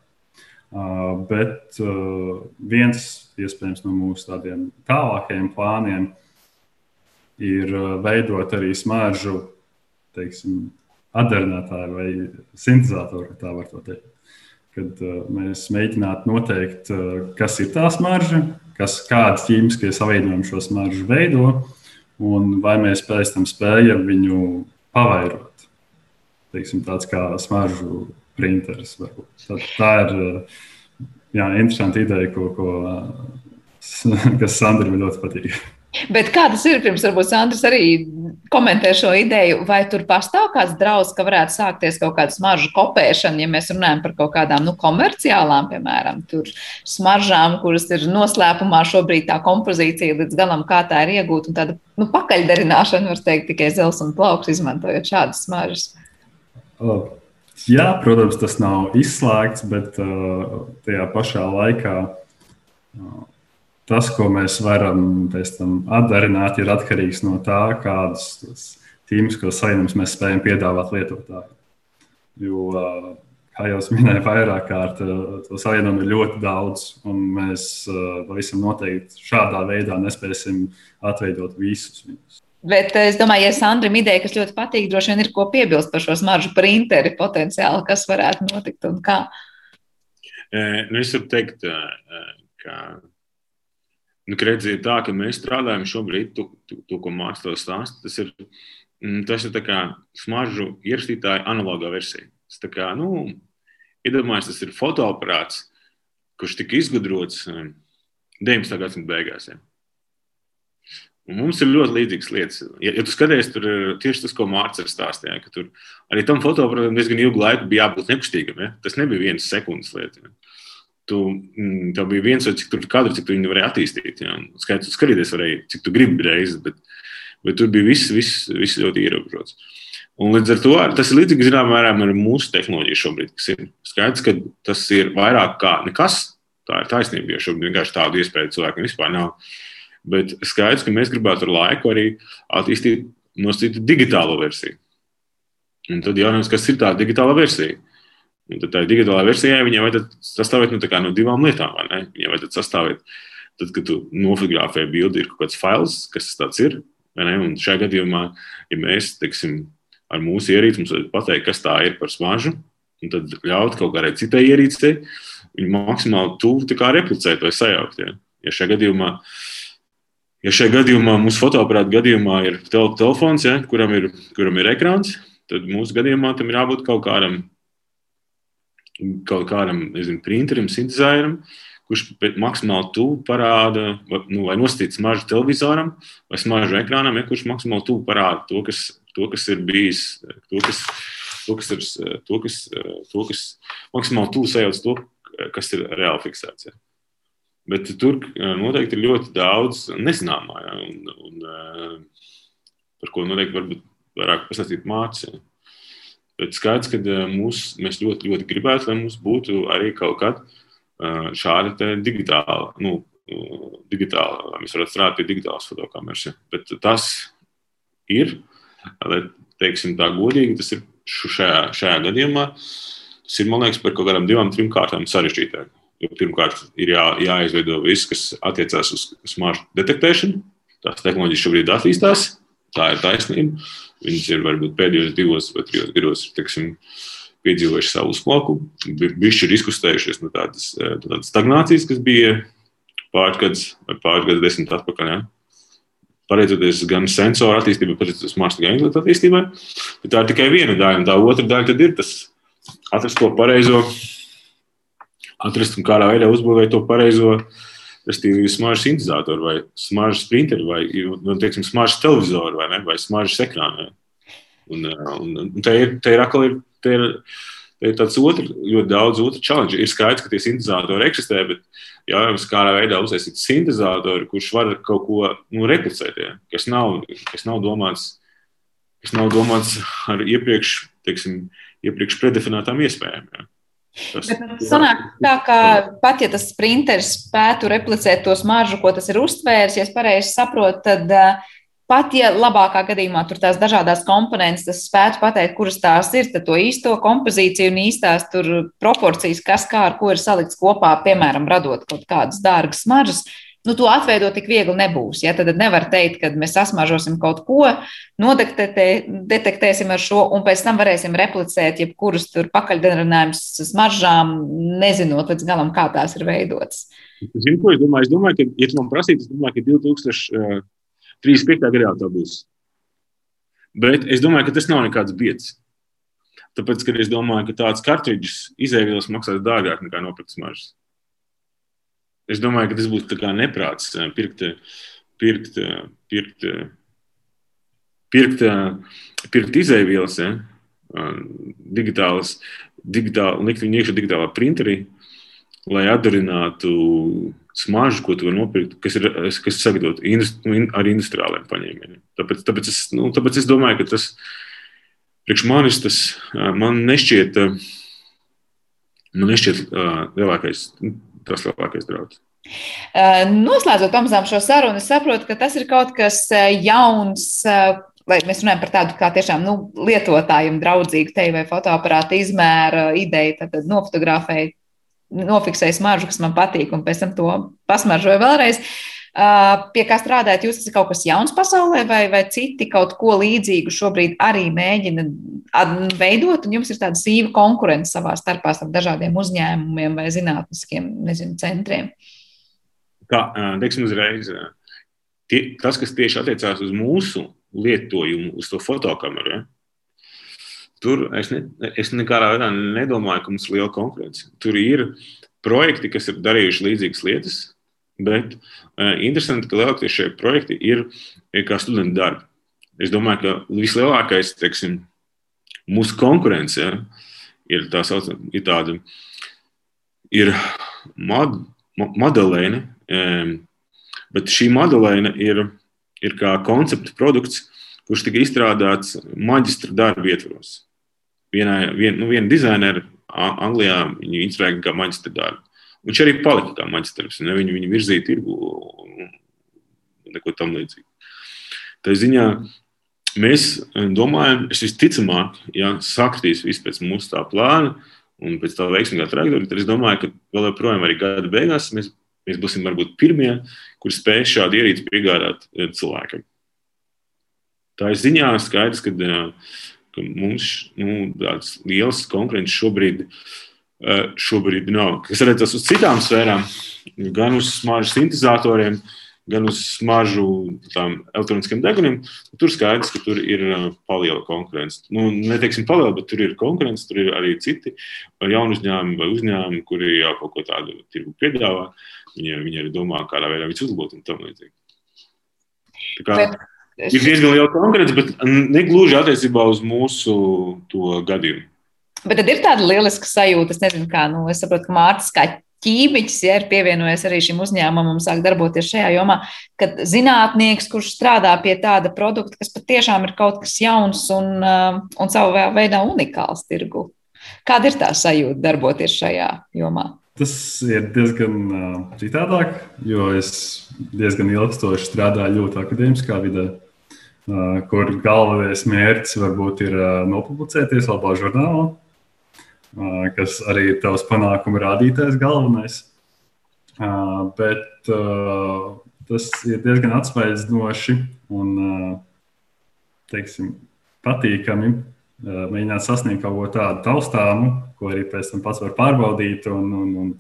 Uh, bet uh, viens iespējams no mūsu tādiem tālākajiem plāniem ir uh, veidot arī smaržu teiksim, atdarinātāju vai sintēzatoru, tā var teikt. Kad uh, mēs mēģinātu noteikt, uh, kas ir tā smarža, kas, kādas ķīmiskie savienojumi šo smaržu veido, un vai mēs pēc tam spējam viņu pavairot. Teiksim, tāds kā smaržu printeris. Tā, tā ir jā, interesanta ideja, ko, ko, [laughs] kas Sandram ļoti patīk. Bet kā tas ir? Pirms varbūt Sandrs arī komentē šo ideju, vai tur pastāv kāds draudz, ka varētu sākties kaut kāda smaržu kopēšana, ja mēs runājam par kaut kādām nu, komerciālām, piemēram, smaržām, kuras ir noslēpumā šobrīd tā kompozīcija līdz galam, kā tā ir iegūta, un tāda nu, pakaļdarināšana, var teikt, tikai zels un plauks, izmantojot šādas smaržas. Jā, protams, tas nav izslēgts, bet uh, tajā pašā laikā. Uh, tas, ko mēs varam atdarināt, ir atkarīgs no tā, kādas tīmiskos saimnes mēs spējam piedāvāt lietotājiem. Jo, kā jau minēju, vairāk kārt to savienojumu ir ļoti daudz, un mēs pavisam noteikti šādā veidā nespēsim atveidot visus viņus. Bet es domāju, ja Sandram ideja, kas ļoti patīk, droši vien ir ko piebilst par šo smaržu printeri potenciāli, kas varētu notikt un kā. Nu, es varu teikt, ka Nu, redzi, tā, ka mēs strādājam šobrīd, to, to, to ko mākslinieks stāsta, tas ir, mm, tas ir kā smaržu ierakstītāja analogā versija. Tas kā, nu, iedomājieties, tas ir fotoaparāts, kurš tika izgudrots 19. Um, gadsimta beigās. Ja. Un mums ir ļoti līdzīgas lietas. Ja, ja tu skaties, tur ir tieši tas, ko Mārcis stāstīja, ka tur arī tam fotoaparātam diezgan ilgu laiku bija jābūt nekustīgam. Ja? Tas nebija viens sekundes lieta. Ja? Tu, mm, tev bija viens vai cik tur kadri, cik tu viņu varēji attīstīt. Ja? Skaidrs, skatīties varēja, cik tu gribi reizes, bet, bet tur bija viss, viss, viss ļoti ierobežots. Un līdz ar to tas ir līdzīgi zināmā mērā ar mūsu tehnoloģiju šobrīd, kas ir skaidrs, ka tas ir vairāk kā nekas. Tā ir taisnība, jo šobrīd vienkārši tādu iespēju cilvēkiem vispār nav. Bet skaidrs, ka mēs gribētu ar laiku arī attīstīt nosacītu digitālo versiju. Un tad jautājums, kas ir tā digitāla versija? Un tad tā digitālā versijā viņai vajadzētu sastāvēt nu, no divām lietām. Viņai vajadzētu sastāvēt, tad, kad tu nofotografē bildi, ir kaut kāds fails, kas tas ir. Un šajā gadījumā, ja mēs teiksim, ar mūsu ierīci mums vajadzētu pateikt, kas tā ir par smaržu, un tad ļaut kaut kādai citai ierīcei viņu maksimāli tuvu replicēt vai sajaukt. Ja, ja šajā gadījumā Ja šajā gadījumā, mūsu fotoaparāta gadījumā ir tel telefons, ja, kuram, ir, kuram ir ekrāns, tad mūsu gadījumā tam ir jābūt kaut kādam kaut kādam nezinu, printerim, sintēzēram, kurš maksimāli tuvu parāda, vai, nu, vai nostīt smaržu televizoram vai smaržu ekrānam, ja, kurš maksimāli tuvu parāda to, kas, to, kas ir bijis, to, kas, to, kas ir, to, kas, to, kas maksimāli tuvu sajauc to, kas ir reāli fiksēts. Ja. Bet tur noteikti ir ļoti daudz nezināmā, ja, un, un, par ko noteikti varbūt vairāk pastāstīt mācīt. Bet skaidrs, ka eh, mūs, mēs ļoti, ļoti gribētu, lai mums būtu arī kaut kāda eh, šāda digitāla, nu, digitāla, mēs varētu strādāt pie digitālas fotokameras. Bet tas ir, lai teiksim tā godīgi, tas ir šajā, šajā gadījumā. Tas ir, man liekas, par kaut kādām divām, trim kārtām sarežģītāk. Jo pirmkārt, ir jā, jāizveido viss, kas attiecās uz smart detektēšanu. Tās tehnoloģijas šobrīd attīstās, tā ir taisnība. Viņas ir varbūt pēdējos divos vai trijos gados teksim, piedzīvojuši savu uzplauku, bijuši ir izkustējušies no tādas, eh, tādas stagnācijas, kas bija pāris gadus vai pāris gadus desmit atpakaļ. Ja? Pateicoties gan sensoru attīstībai, pateicoties mākslīgā intelekta attīstībai, bet tā ir tikai viena daļa. Tā otra daļa ir tas atrast to pareizo, atrast un kādā veidā uzbūvēt to pareizo uh, respektīvi smaržas sintēzatoru vai smaržas printeru vai, nu, teiksim, smaržas televizoru vai, ne, vai smaržas ekrānu. Un, un, un te ir, te ir atkal ir, te ir, te ir tāds otrs, ļoti daudz otru challenge. Ir skaidrs, ka tie sintēzatori eksistē, bet jautājums, kādā veidā uztaisīt sintēzatoru, kurš var kaut ko nu, replicēt, ja, kas, nav, kas nav domāts. Tas nav domāts ar iepriekš, teiksim, iepriekš predefinētām iespējām. Ja. Tas sanāk tā, ka pat ja tas sprinteris spētu replicēt to smaržu, ko tas ir uztvērs, ja es pareizi saprotu, tad pat ja labākā gadījumā tur tās dažādas komponentes, tas spētu pateikt, kuras tās ir, tad to īsto kompozīciju un īstās tur proporcijas, kas kā ar ko ir salikts kopā, piemēram, radot kaut kādas dārgas smaržas nu, to atveidot tik viegli nebūs. Ja? Tad nevar teikt, ka mēs sasmažosim kaut ko, nodetektēsim ar šo, un pēc tam varēsim replicēt jebkurus tur pakaļdarinājumus smaržām, nezinot līdz galam, kā tās ir veidotas. Zinu, ko es domāju? Es domāju, ka, ja tu man prasītu, es domāju, ka 2035. gadā tā būs. Bet es domāju, ka tas nav nekāds biedrs. Tāpēc, ka es domāju, ka tāds kartridžs izēvielas maksās dārgāk nekā nopirkt smaržas. Es domāju, ka tas būtu neprāts pirkt, pirkt, pirkt, pirkt, pirkt izēvielas, ja? digitālas, digitāli, likt viņu iekšā digitālā printerī, lai atdarinātu smaržu, ko tu vari nopirkt, kas ir kas sagatavot nu, ar industriāliem paņēmieniem. Tāpēc, tāpēc, es, nu, tāpēc es domāju, ka tas priekš manis tas man nešķiet, man nešķiet lielākais tas lielākais draudz. Noslēdzot pamazām šo sarunu, es saprotu, ka tas ir kaut kas jauns, lai mēs runājam par tādu kā tiešām nu, lietotājiem draudzīgu teju vai fotoaparātu izmēra ideju, tad nofotografēju, nofiksēju smaržu, kas man patīk, un pēc tam to pasmaržoju vēlreiz. Pie kā strādājat, jūs tas ir kaut kas jauns pasaulē, vai, vai citi kaut ko līdzīgu šobrīd arī mēģina veidot, un jums ir tāda sīva konkurence savā starpā ar dažādiem uzņēmumiem vai zinātniskiem nezinu, centriem? Kā, teiksim, uzreiz, tie, tas, kas tieši attiecās uz mūsu lietojumu, uz to fotokameru, ja? tur es, ne, es nekādā veidā nedomāju, ka mums ir liela konkurence. Tur ir projekti, kas ir darījuši līdzīgas lietas, Bet uh, interesanti, ka lielākie šie projekti ir, kā studentu darbi. Es domāju, ka vislielākais teiksim, mūsu konkurence ja, ir, tā sauc, ir tāda ir mod, modelēna, um, bet šī modelēna ir, ir kā koncepta produkts, kurš tika izstrādāts maģistra darba ietvaros. Vienā, vien, nu, viena dizainera Anglijā viņu izstrādāja kā maģistra darbu. Viņš arī palika kā maģistrs, viņu, viņu virzīja tirgu un neko tam līdzīgu. Tā ziņā mēs eh, domājam, es visticamāk, ja sakritīs viss pēc mūsu tā plāna un pēc tā veiksmīgā trajektorija, tad es domāju, ka vēl joprojām arī gada beigās mēs, mēs būsim varbūt pirmie, kur spēs šādu ierīci piegādāt eh, cilvēkam. Tā ir ziņā skaidrs, ka, eh, ka mums nu, tādas lielas konkurences šobrīd ir šobrīd nav. Kas attiecas uz citām sfērām, gan uz smaržu sintēzatoriem, gan uz smaržu elektroniskiem deguniem, tur skaidrs, ka tur ir eh, paliela konkurence. Nu, neteiksim paliela, bet tur ir konkurence, tur ir arī citi jauni uzņēmumi vai uzņēmumi, kuri jau kaut ko tādu tirgu piedāvā. Viņi, viņi arī domā, kādā veidā viņus uzlabot un tam līdzīgi. Tā kā. Ir diezgan liela konkurence, bet ne gluži attiecībā uz mūsu gadījumu. Bet tad ir tāda lieliska sajūta, es nezinu, kā, nu, es saprotu, ka Mārcis kā ķīmiķis ja, ir pievienojies arī šim uzņēmumam un sāk darboties šajā jomā, kad zinātnieks, kurš strādā pie tāda produkta, kas patiešām ir kaut kas jauns un, uh, un savā veidā unikāls tirgu. Kāda ir tā sajūta darboties šajā jomā? Tas ir diezgan uh, citādāk, jo es diezgan ilgstoši strādāju ļoti akadēmiskā vidē, uh, kur galvenais mērķis varbūt ir uh, nopublicēties labā žurnālā kas arī ir tavs panākuma rādītājs galvenais. Bet tas ir diezgan atspaidzinoši un teiksim, patīkami mēģināt sasniegt kaut ko tādu taustāmu, ko arī pēc tam pats var pārbaudīt. Un, un,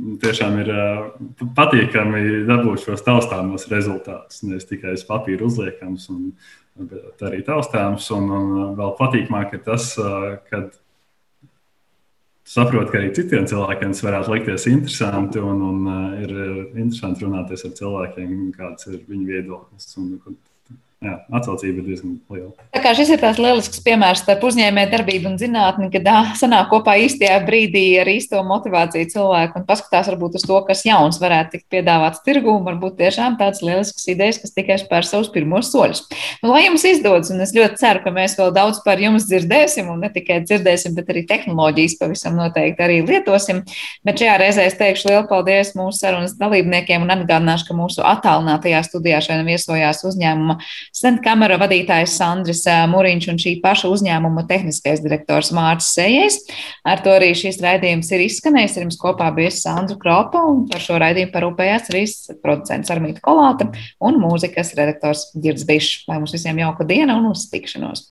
un tiešām ir patīkami dabūt šos taustāmos rezultātus. Nevis tikai uz papīra uzliekams, un, bet arī taustāms. Un, un vēl patīkamāk ir tas, kad saprotu, ka arī citiem cilvēkiem tas varētu likties interesanti. Un, un ir interesanti runāties ar cilvēkiem, kāds ir viņu viedoklis. Un, jā, atsaucība ir diezgan liela. Tā kā šis ir tās lielisks piemērs starp uzņēmē darbību un zinātni, kad sanāk kopā īstajā brīdī ar īsto motivāciju cilvēku un paskatās varbūt uz to, kas jauns varētu tikt piedāvāts tirgū, un varbūt tiešām tāds lielisks idejas, kas tikai spēr savus pirmos soļus. Nu, lai jums izdodas, un es ļoti ceru, ka mēs vēl daudz par jums dzirdēsim, un ne tikai dzirdēsim, bet arī tehnoloģijas pavisam noteikti arī lietosim. Bet šajā reizē es teikšu lielu paldies mūsu sarunas dalībniekiem un atgādināšu, ka mūsu attālinātajā studijā šodien viesojās uzņēmuma Sentkamera vadītājs Sandris Mūriņš un šī paša uzņēmuma tehniskais direktors Mārcis Sējais. Ar to arī šīs raidījums ir izskanējis. Ar jums kopā bija Sandra Kropa un par šo raidījumu parūpējās arī producents Armīta Kolāta un mūzikas redaktors Girds Bišs. Lai mums visiem jauka diena un uz tikšanos!